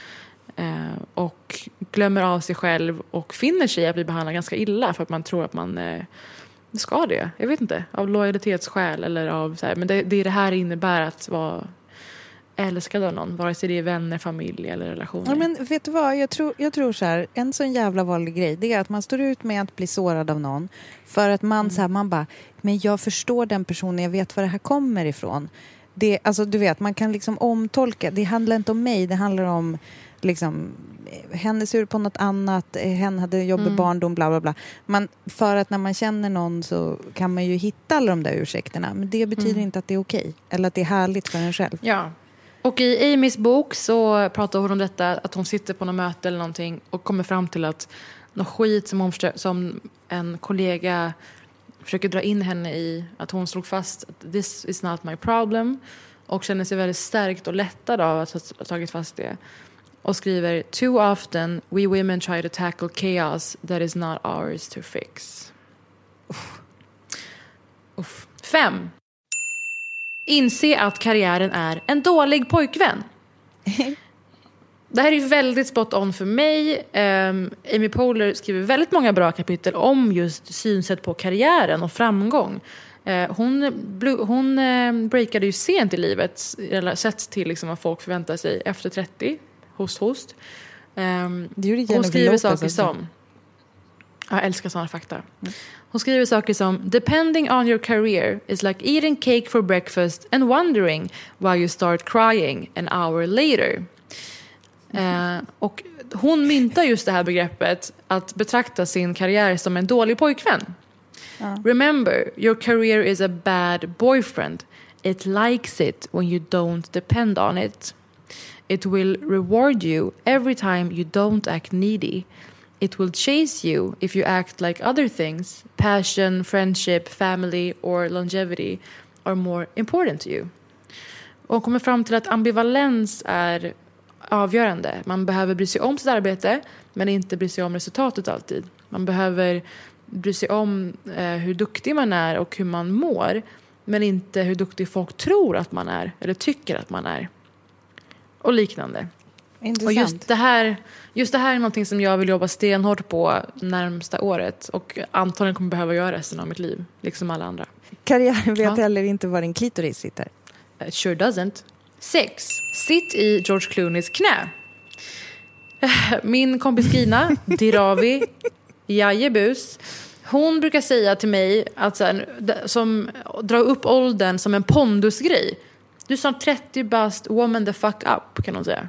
och glömmer av sig själv och finner sig i att bli behandlad ganska illa för att man tror att man eh, ska det. Jag vet inte, av lojalitetsskäl eller av så här, men det, det är det här innebär att vara älskad av någon, vare sig det är vänner, familj eller relationer. Ja, men vet du vad, jag tror, jag tror så här, en sån jävla vanlig grej, det är att man står ut med att bli sårad av någon. För att man så här, man bara, men jag förstår den personen, jag vet var det här kommer ifrån. Det, alltså du vet, man kan liksom omtolka, det handlar inte om mig, det handlar om liksom, hen är sur på något annat, hen hade jobbig barndom, bla bla bla. Man, för att när man känner någon så kan man ju hitta alla de där ursäkterna, men det betyder inte att det är okej, eller att det är härligt för en själv. Ja. Och i Amys bok så pratar hon om detta, att hon sitter på något möte eller någonting och kommer fram till att något skit som, hon som en kollega försöker dra in henne i, att hon slog fast att this is not my problem och känner sig väldigt stärkt och lättad av att ha tagit fast det. Och skriver Too often we women try to tackle chaos that is not ours to fix. Uff. Uff. Fem. Inse att karriären är en dålig pojkvän. Det här är ju väldigt spot on för mig. Um, Amy Poehler skriver väldigt många bra kapitel om just synsätt på karriären och framgång. Uh, hon hon uh, breakade ju sent i livet, sett till liksom vad folk förväntar sig efter 30. Host, host. Um, hon skriver saker som... Jag älskar sådana fakta. Mm. Hon skriver saker som “Depending on your career is like eating cake for breakfast and wondering why you start crying an hour later”. Mm. Eh, och hon myntar just det här begreppet att betrakta sin karriär som en dålig pojkvän. Ja. Remember, your career is a bad boyfriend. It likes it when you don't depend on it. It will reward you every time you don't act needy. It will chase you if you act like other things passion, friendship, family or longevity are more important to you. Och kommer fram till att ambivalens är avgörande. Man behöver bry sig om sitt arbete men inte bry sig om resultatet alltid. Man behöver bry sig om eh, hur duktig man är och hur man mår men inte hur duktig folk tror att man är eller tycker att man är. Och liknande. Intressant. Och just det, här, just det här är någonting som jag vill jobba stenhårt på närmsta året och antagligen kommer behöva göra resten av mitt liv, liksom alla andra. Karriären vet ja. heller inte var din klitoris sitter. It sure doesn't. 6. Sitt i George Clooneys knä. Min kompis Gina, Diravi, jajebus. Hon brukar säga till mig att så här, som, dra upp åldern som en pondusgrej. Du är snart 30 bast, woman the fuck up kan hon säga.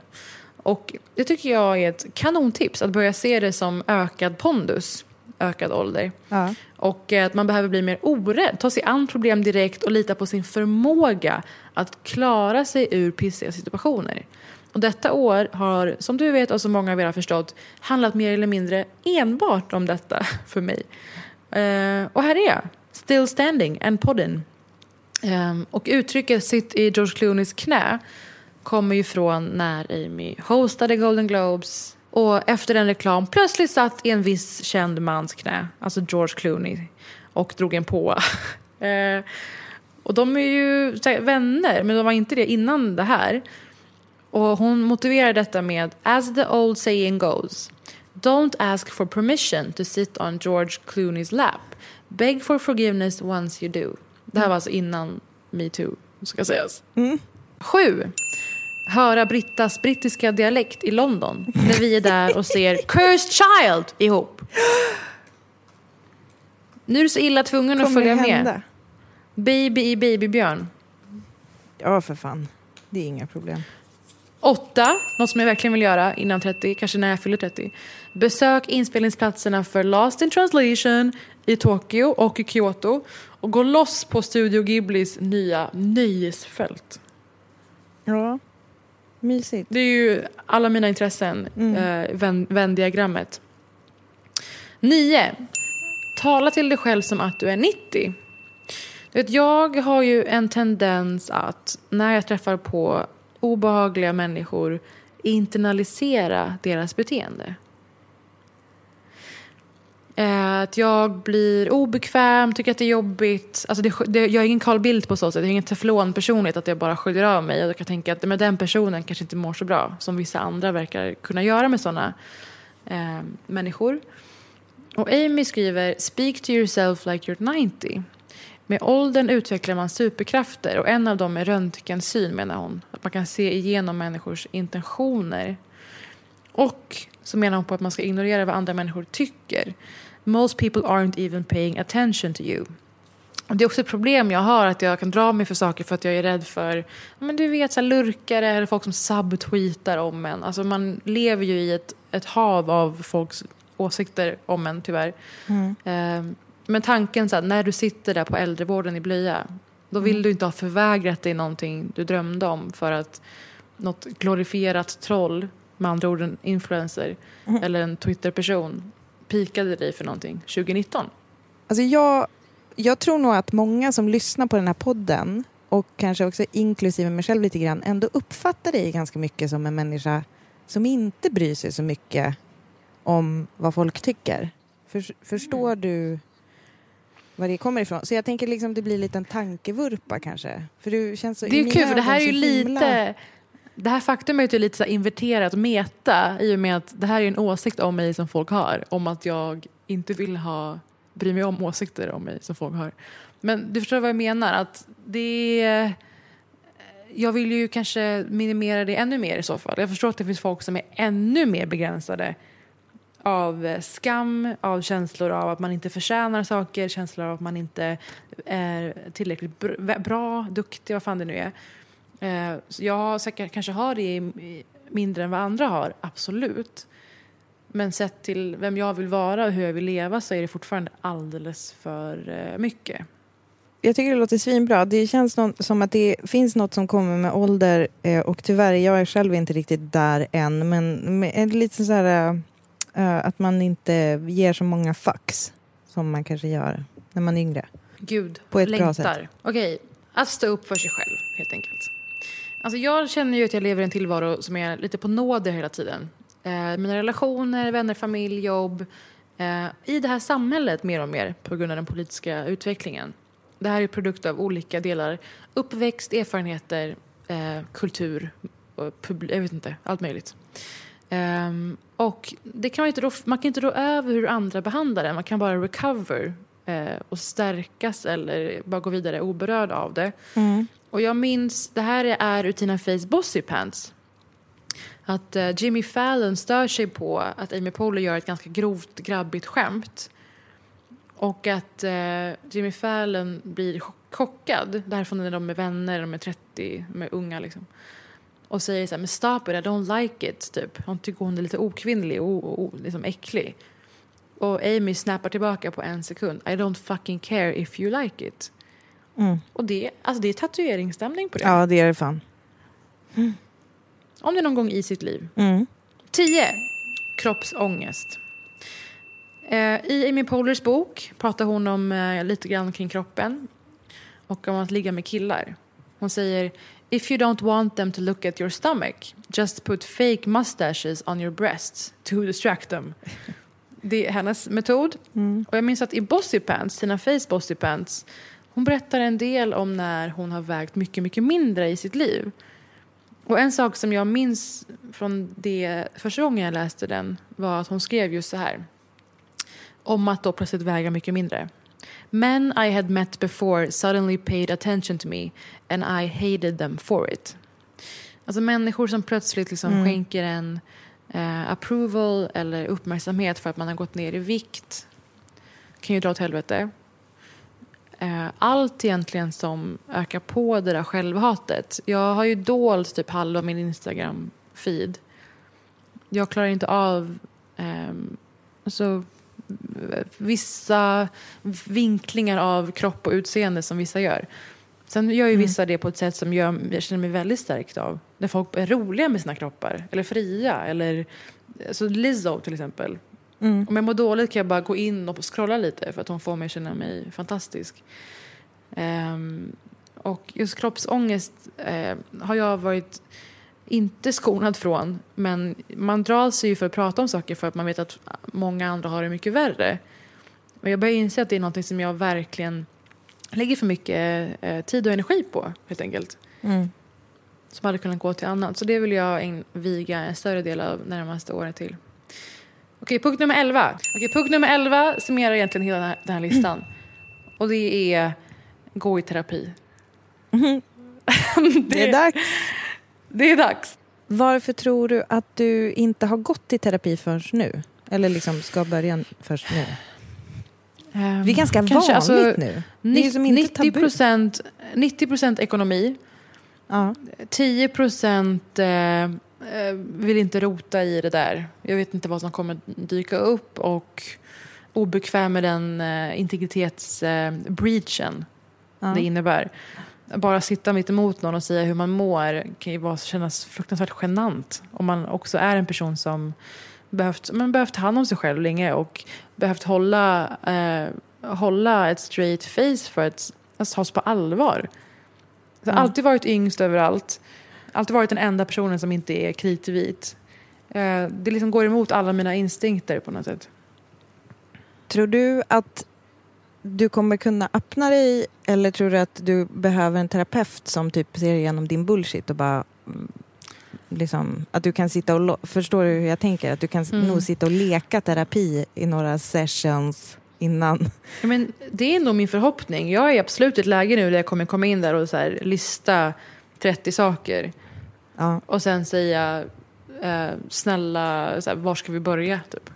Och det tycker jag är ett kanontips, att börja se det som ökad pondus, ökad ålder. Ja. Och att man behöver bli mer orädd, ta sig an problem direkt och lita på sin förmåga att klara sig ur pissiga situationer. Och detta år har, som du vet och som många av er har förstått, handlat mer eller mindre enbart om detta för mig. Uh, och här är jag, still standing and podden. Um, och uttrycket sitt i George Clooneys knä kommer ju från när Amy hostade Golden Globes och efter en reklam plötsligt satt i en viss känd mans knä, alltså George Clooney, och drog en på. uh, och de är ju vänner, men de var inte det innan det här. Och hon motiverar detta med As the old saying goes Don't ask for permission to sit on George Clooneys lap. Beg for forgiveness once you do. Det här var alltså innan metoo, ska sägas. Mm. Sju höra Brittas brittiska dialekt i London när vi är där och ser Cursed Child ihop. Nu är du så illa tvungen Kommer att följa med. Baby i Babybjörn. Ja, för fan. Det är inga problem. Åtta, något som jag verkligen vill göra innan 30, kanske när jag fyller 30. Besök inspelningsplatserna för Lost in translation i Tokyo och i Kyoto och gå loss på Studio Ghiblis nya nöjesfält. Ja. Mysigt. Det är ju alla mina intressen, mm. eh, vän, vändiagrammet. Nio. Tala till dig själv som att du är 90. Vet, jag har ju en tendens att när jag träffar på obehagliga människor internalisera deras beteende. Eh, att jag blir obekväm, tycker att det är jobbigt. Alltså det, det, jag är ingen Carl Bildt på så sätt. Jag är ingen teflonpersonlighet att jag bara sköljer av mig. Och jag kan tänka att men den personen kanske inte mår så bra. Som vissa andra verkar kunna göra med sådana eh, människor. Och Amy skriver Speak to yourself like you're 90. Med åldern utvecklar man superkrafter och en av dem är röntgensyn menar hon. Att man kan se igenom människors intentioner. Och så menar hon på att man ska ignorera vad andra människor tycker. Most people aren't even paying attention to you. det är också ett problem jag har, att jag kan dra mig för saker för att jag är rädd för men du vet, så lurkare eller folk som subtweetar om en. Alltså man lever ju i ett, ett hav av folks åsikter om en, tyvärr. Mm. Eh, men tanken så här, när du sitter där på äldrevården i blöja, då vill mm. du inte ha förvägrat dig någonting du drömde om för att något glorifierat troll med andra ord en influencer mm. eller en Twitter-person pikade dig för någonting 2019? Alltså jag, jag tror nog att många som lyssnar på den här podden och kanske också inklusive mig själv lite grann ändå uppfattar dig ganska mycket som en människa som inte bryr sig så mycket om vad folk tycker. För, förstår mm. du var det kommer ifrån? Så jag tänker liksom det blir lite en tankevurpa kanske. För du känns så det är kul för det här är ju lite det här faktumet är lite så inverterat meta i och med att det här är en åsikt om mig som folk har. Om att jag inte vill ha, bry mig om åsikter om mig som folk har. Men du förstår vad jag menar? Att det är, jag vill ju kanske minimera det ännu mer i så fall. Jag förstår att det finns folk som är ännu mer begränsade av skam, av känslor av att man inte förtjänar saker, känslor av att man inte är tillräckligt bra, duktig, vad fan det nu är. Eh, jag säkert, kanske har det mindre än vad andra har, absolut. Men sett till vem jag vill vara och hur jag vill leva så är det fortfarande alldeles för eh, mycket. Jag tycker det låter svinbra. Det känns som att det finns något som kommer med ålder eh, och tyvärr, jag är själv inte riktigt där än, men är det lite så här eh, att man inte ger så många fucks som man kanske gör när man är yngre. Gud, På ett bra längtar. sätt. Okej, att stå upp för sig själv helt enkelt. Alltså jag känner ju att jag lever i en tillvaro som är lite på nåder hela tiden. Eh, mina relationer, vänner, familj, jobb. Eh, I det här samhället mer och mer på grund av den politiska utvecklingen. Det här är produkt av olika delar. Uppväxt, erfarenheter, eh, kultur, och jag vet inte, allt möjligt. Ehm, och det kan man, inte rå, man kan inte rå över hur andra behandlar det. Man kan bara recover eh, och stärkas eller bara gå vidare oberörd av det. Och jag minns, det här är ur Tina Feys Bossy Pants. Att eh, Jimmy Fallon stör sig på att Amy Poehler gör ett ganska grovt grabbigt skämt. Och att eh, Jimmy Fallon blir chock- chockad. Det här är från när de är vänner, de är 30, de är unga liksom. Och säger så här, men stop it, I don't like it, typ. Hon tycker hon är lite okvinnlig och o- o- liksom äcklig. Och Amy snappar tillbaka på en sekund. I don't fucking care if you like it. Och det, alltså det är tatueringsstämning på det. Ja, det är det fan. Om det är någon gång i sitt liv. Mm. 10. Kroppsångest. Eh, I Amy Pohlers bok pratar hon om eh, lite grann kring kroppen och om att ligga med killar. Hon säger If you don't want them to look at your stomach just put fake mustaches on your breasts to distract them. Det är hennes metod. Och jag minns att i Bossy Pants, Tina Feys Bossy Pants, hon berättar en del om när hon har vägt mycket, mycket mindre i sitt liv. Och en sak som jag minns från det första gången jag läste den var att hon skrev just så här. Om att då plötsligt väga mycket mindre. Men I had met before suddenly paid attention to me and I hated them for it. Alltså människor som plötsligt liksom skänker en eh, approval eller uppmärksamhet för att man har gått ner i vikt kan ju dra åt helvete. Eh, allt egentligen som ökar på det där självhatet. Jag har ju dolt typ halva min Instagram-feed. Jag klarar inte av ehm, alltså, vissa vinklingar av kropp och utseende som vissa gör. Sen gör ju vissa det på ett sätt som gör, jag känner mig väldigt stärkt av. När folk är roliga med sina kroppar, eller fria, eller alltså Lizzo till exempel. Om jag mår dåligt kan jag bara gå in och scrolla lite för att hon får mig att känna mig fantastisk. Ehm, och just kroppsångest eh, har jag varit inte skonad från. Men man drar sig ju för att prata om saker för att man vet att många andra har det mycket värre. Och jag börjar inse att det är något som jag verkligen lägger för mycket eh, tid och energi på helt enkelt. Som hade kunnat gå till annat. Så det vill jag viga en större del av närmaste året till. Okej, punkt nummer 11. Okej, punkt nummer 11 summerar egentligen hela den här, den här listan. Och det är gå i terapi. Det är dags. Det är dags. Varför tror du att du inte har gått i terapi förrän nu? Eller liksom ska börja först nu? Ehm, Det är ganska kanske, vanligt alltså, nu. Det är ju som inte 90 tabu. procent 90 ekonomi. Ja. 10 procent eh, eh, vill inte rota i det där. Jag vet inte vad som kommer dyka upp och obekväm med den eh, integritetsbreachen Ja. det innebär. Bara sitta mitt emot någon och säga hur man mår kan ju vara, kännas fruktansvärt genant. Om man också är en person som behövt, men behövt ta hand om sig själv länge och behövt hålla, eh, hålla ett straight face för att alltså, tas på allvar. Jag har alltid varit yngst överallt. Alltid varit den enda personen som inte är kritvit. Eh, det liksom går emot alla mina instinkter på något sätt. Tror du att du kommer kunna öppna dig eller tror du att du behöver en terapeut som typ ser igenom din bullshit och bara mm, liksom, att du kan sitta och... Förstår du hur jag tänker? Att du kan Mm. nog sitta och leka terapi i några sessions innan. Ja, men det är ändå min förhoppning. Jag är absolut i ett läge nu där jag kommer komma in där och så här, lista 30 saker. Ja. Och sen säga eh, snälla, så här, var ska vi börja? Typ.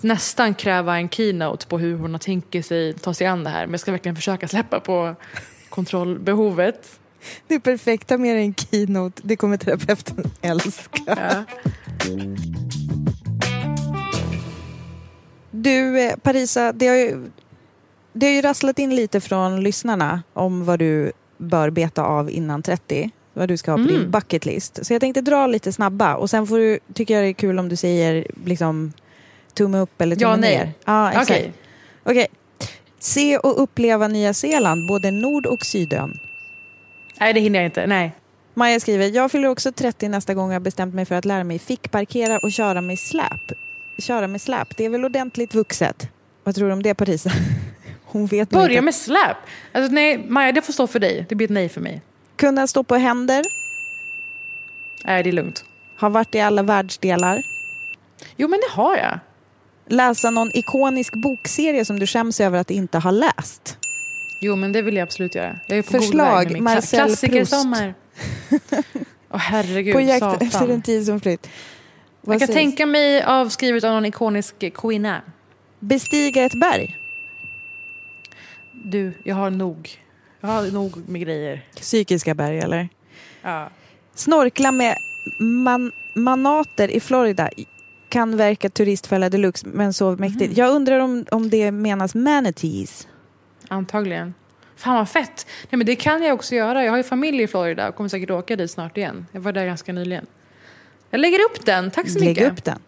Nästan kräva en keynote på hur hon har tänkt sig ta sig an det här. Men jag ska verkligen försöka släppa på kontrollbehovet. Det är perfekt, ta med dig en keynote. Det kommer terapeuten älska. Ja. Du, eh, Parisa, det har, ju, det har ju rasslat in lite från lyssnarna om vad du bör beta av innan 30. Vad du ska ha på Mm. din bucket list. Så jag tänkte dra lite snabba och sen får du, tycker jag det är kul om du säger liksom tumme upp eller tumme Ja, nej. ner. Ja, exakt. Okej. Okej. Se och uppleva Nya Zeeland, både Nord och Sydön. Nej, det hinner jag inte. Nej. Maja skriver, jag fyller också 30 nästa gång jag har bestämt mig för att lära mig fickparkera och köra med släp. Köra med släp, det är väl ordentligt vuxet? Vad tror du om det Parisa? Hon vet Börja inte. med släp. Alltså, nej, Maja, det får stå för dig. Det blir ett nej för mig. Kunna stå på händer, Nej, det är lugnt. ha varit i alla världsdelar. Jo, men det har jag. Läsa någon ikonisk bokserie som du skäms över att inte ha läst. Jo, men det vill jag absolut göra. Jag är på Förslag, god väg med min Marcel kla- klassikersommar. Proust. Åh herregud, på jakt satan. efter en tid som flytt. Vad Jag kan sägs? tänka mig avskrivet av någon ikonisk kvinna. Bestiga ett berg. Du, jag har nog. Jag har nog med grejer. Psykiska berg eller? Ja. Snorkla med man manater i Florida kan verka turistfälla deluxe men så mäktigt. Jag undrar om, om det menas manatees. Antagligen. Fan vad fett. Nej, men det kan jag också göra. Jag har ju familj i Florida och kommer säkert åka dit snart igen. Jag var där ganska nyligen. Jag lägger upp den. Tack så Lägg mycket. upp den.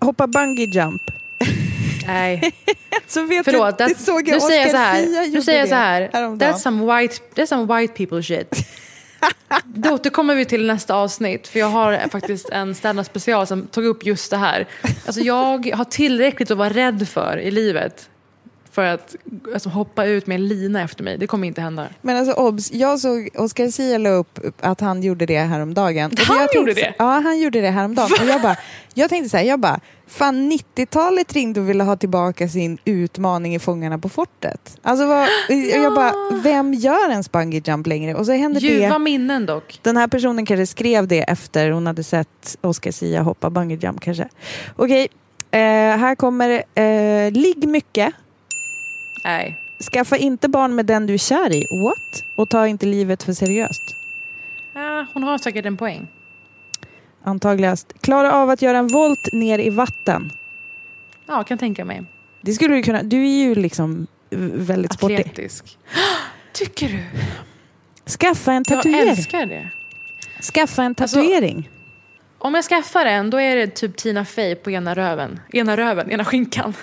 Hoppa bungee jump. Nej, Så vet förlåt. du, Det, såg jag nu säger jag så här. Nu säger jag så här. That's some white, that's some white people shit. Då återkommer vi till nästa avsnitt. För jag har faktiskt en stand special som tog upp just det här. Alltså jag har tillräckligt att vara rädd för i livet. För att alltså, hoppa ut med en lina efter mig. Det kommer inte hända. Men alltså obs, jag såg Oscar Zia la upp att han gjorde det häromdagen. Han tänkte gjorde det? Ja, han gjorde det häromdagen. Och jag, bara, jag tänkte så här, jag bara, fan 90-talet ringde och ville ha tillbaka sin utmaning i Fångarna på fortet. Alltså vad, och jag bara, vem gör en bungee jump längre? Och så hände Ljuva det. minnen dock. Den här personen kanske skrev det efter hon hade sett Oscar Zia hoppa bungee jump kanske. Okej, eh, här kommer eh, ligg mycket. Nej. Skaffa inte barn med den du är kär i. What? Och ta inte livet för seriöst. Ja, hon har säkert en poäng. Antagligast. Klara av att göra en volt ner i vatten. Ja, kan tänka mig. Det skulle du kunna. Du är ju liksom väldigt sportig. Atletisk. Tycker du? Skaffa en Jag tatuering. älskar det. Skaffa en Alltså- tatuering. Om jag skaffar en, då är det typ Tina Fey på ena röven. Ena röven, ena skinkan.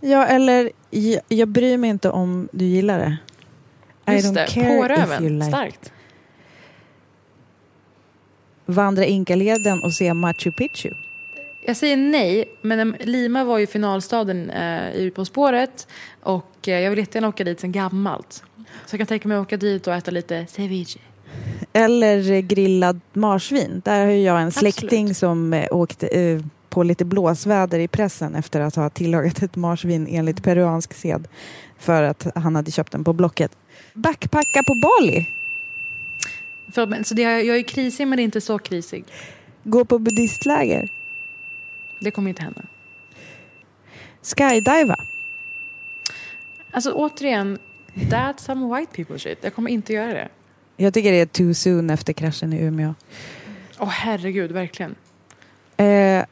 Ja, eller jag, jag bryr mig inte om du gillar det. I Just don't det, care på if you röven. like. Starkt. Vandra Inkaleden och se Machu Picchu. Jag säger nej, men Lima var ju finalstaden eh, i På spåret. Och eh, jag vill jättegärna åka dit sen gammalt. Så jag kan tänka mig att åka dit och äta lite ceviche. Eller grillad marsvin. Där har jag en Absolut. släkting som eh, åkte på lite blåsväder i pressen efter att ha tillagat ett marsvin enligt peruansk sed. För att han hade köpt den på Blocket. Backpacka på Bali. För, så det, jag är krisig, men är inte så krisig. Gå på buddhistläger. Det kommer inte hända. Skydiva. Alltså återigen, that's some white people shit. Jag kommer inte göra det. Jag tycker det är too soon efter kraschen i Umeå. Åh herregud, verkligen. Eh,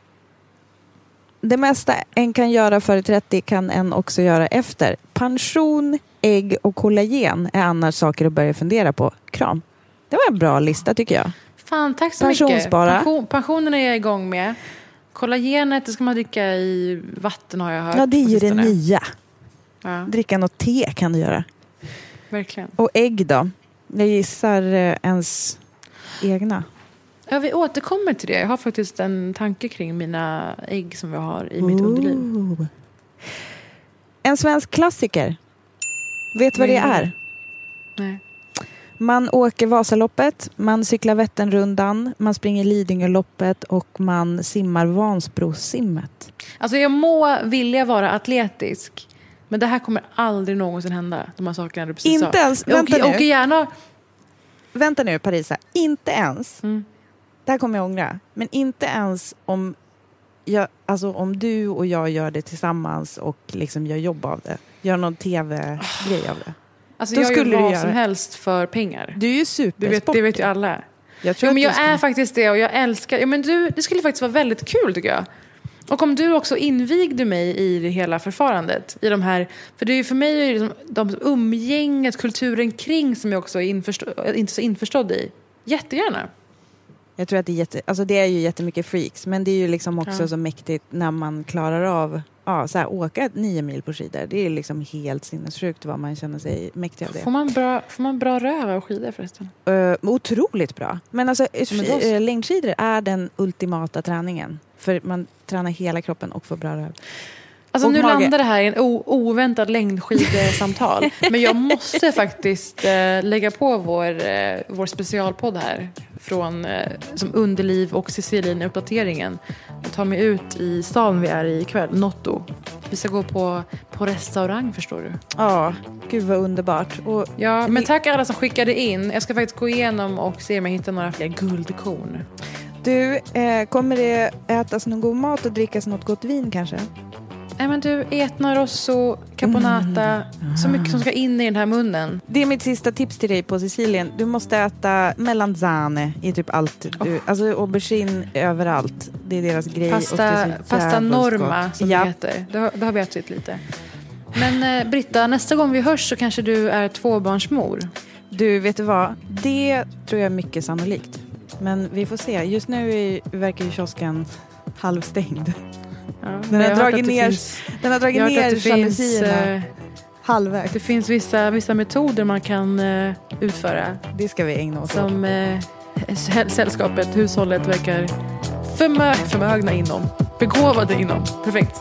det mesta en kan göra före 30 kan en också göra efter. Pension, ägg och kollagen är annars saker att börja fundera på. Kram. Det var en bra lista tycker jag. Fan, tack så Pensionsspara. mycket. Pension, pensionen är jag igång med. Kollagenet, det ska man dricka i vatten har jag hört. Ja, det är ju det nya. Ja, Dricka något te kan du göra. verkligen. Och ägg då? Jag gissar eh, ens egna. Ja, vi återkommer till det. Jag har faktiskt en tanke kring mina ägg som jag har i mitt underliv. Ooh. En svensk klassiker. Vet vad det är? Nej. Man åker Vasaloppet, man cyklar Vätternrundan, man springer Lidingöloppet och man simmar Vansbrosimmet. Alltså jag må vilja vara atletisk. Men det här kommer aldrig någonsin hända. De här sakerna du precis Inte sa. ens- Jag vänta åker, jag nu. åker gärna... Vänta nu Parisa, inte ens, Mm. Det här kommer jag ångra, men inte ens om, jag, alltså om du och jag gör det tillsammans och liksom gör jobb av det, gör någon tv-grej av det. Alltså Då jag skulle gör du vad göra som helst för pengar. Du är ju supersportig. det vet ju alla. Jag tror Jo, men du jag är faktiskt det och jag älskar... Ja, men du, det skulle faktiskt vara väldigt kul tycker jag. Och om du också invigde mig i det hela förfarandet. I de här, för det är ju för mig är det liksom, de umgänget, kulturen kring som jag också är inte så införstådd i. Jättegärna. Jag tror att det är, jätte, alltså det är ju jättemycket freaks, men det är ju liksom också Ja. så mäktigt när man klarar av ja, så här, åka nio mil på skidor. Det är liksom helt sinnessjukt vad man känner sig mäktig av det. Får man bra, får man bra röv av skidor förresten? Uh, otroligt bra. Men alltså, uh, längdskidor är den ultimata träningen. För man tränar hela kroppen och får bra röv. Alltså nu mage. landar det här i en o- oväntad längdskidsamtal. men jag måste faktiskt eh, lägga på vår, eh, vår specialpodd här. Från, eh, som Underliv och Cecilien i uppdateringen. Och ta mig ut i stan vi är i ikväll, Notto. Vi ska gå på, på restaurang förstår du. Ja, gud vad underbart. Och Ja, men tack alla som skickade in. Jag ska faktiskt gå igenom och se om jag hittar några fler guldkorn. Du, eh, kommer det ätas någon god mat och drickas något gott vin kanske? Nej men du, etna rosso, caponata. Så mycket som ska in i den här munnen. Det är mitt sista tips till dig på Sicilien. Du måste äta melanzane i typ allt. Du, Alltså aubergine överallt. Det är deras grej. Pasta, pasta norma som ja. det heter. Det har, det har vi ätit lite. Men eh, Britta, nästa gång vi hörs så kanske du är tvåbarnsmor. Du, vet du vad? Det tror jag är mycket sannolikt. Men vi får se. Just nu är, verkar ju kiosken halvstängd. Ja, Den men har dragit ner, finns- den har dragit ner att det finns, jalusierna eh, halvvägs. det finns vissa, vissa metoder man kan eh, utföra Det ska vi ägna oss åt. som säll- sällskapet, hushållet verkar förmö förmögna inom. Begåvade inom. Perfekt.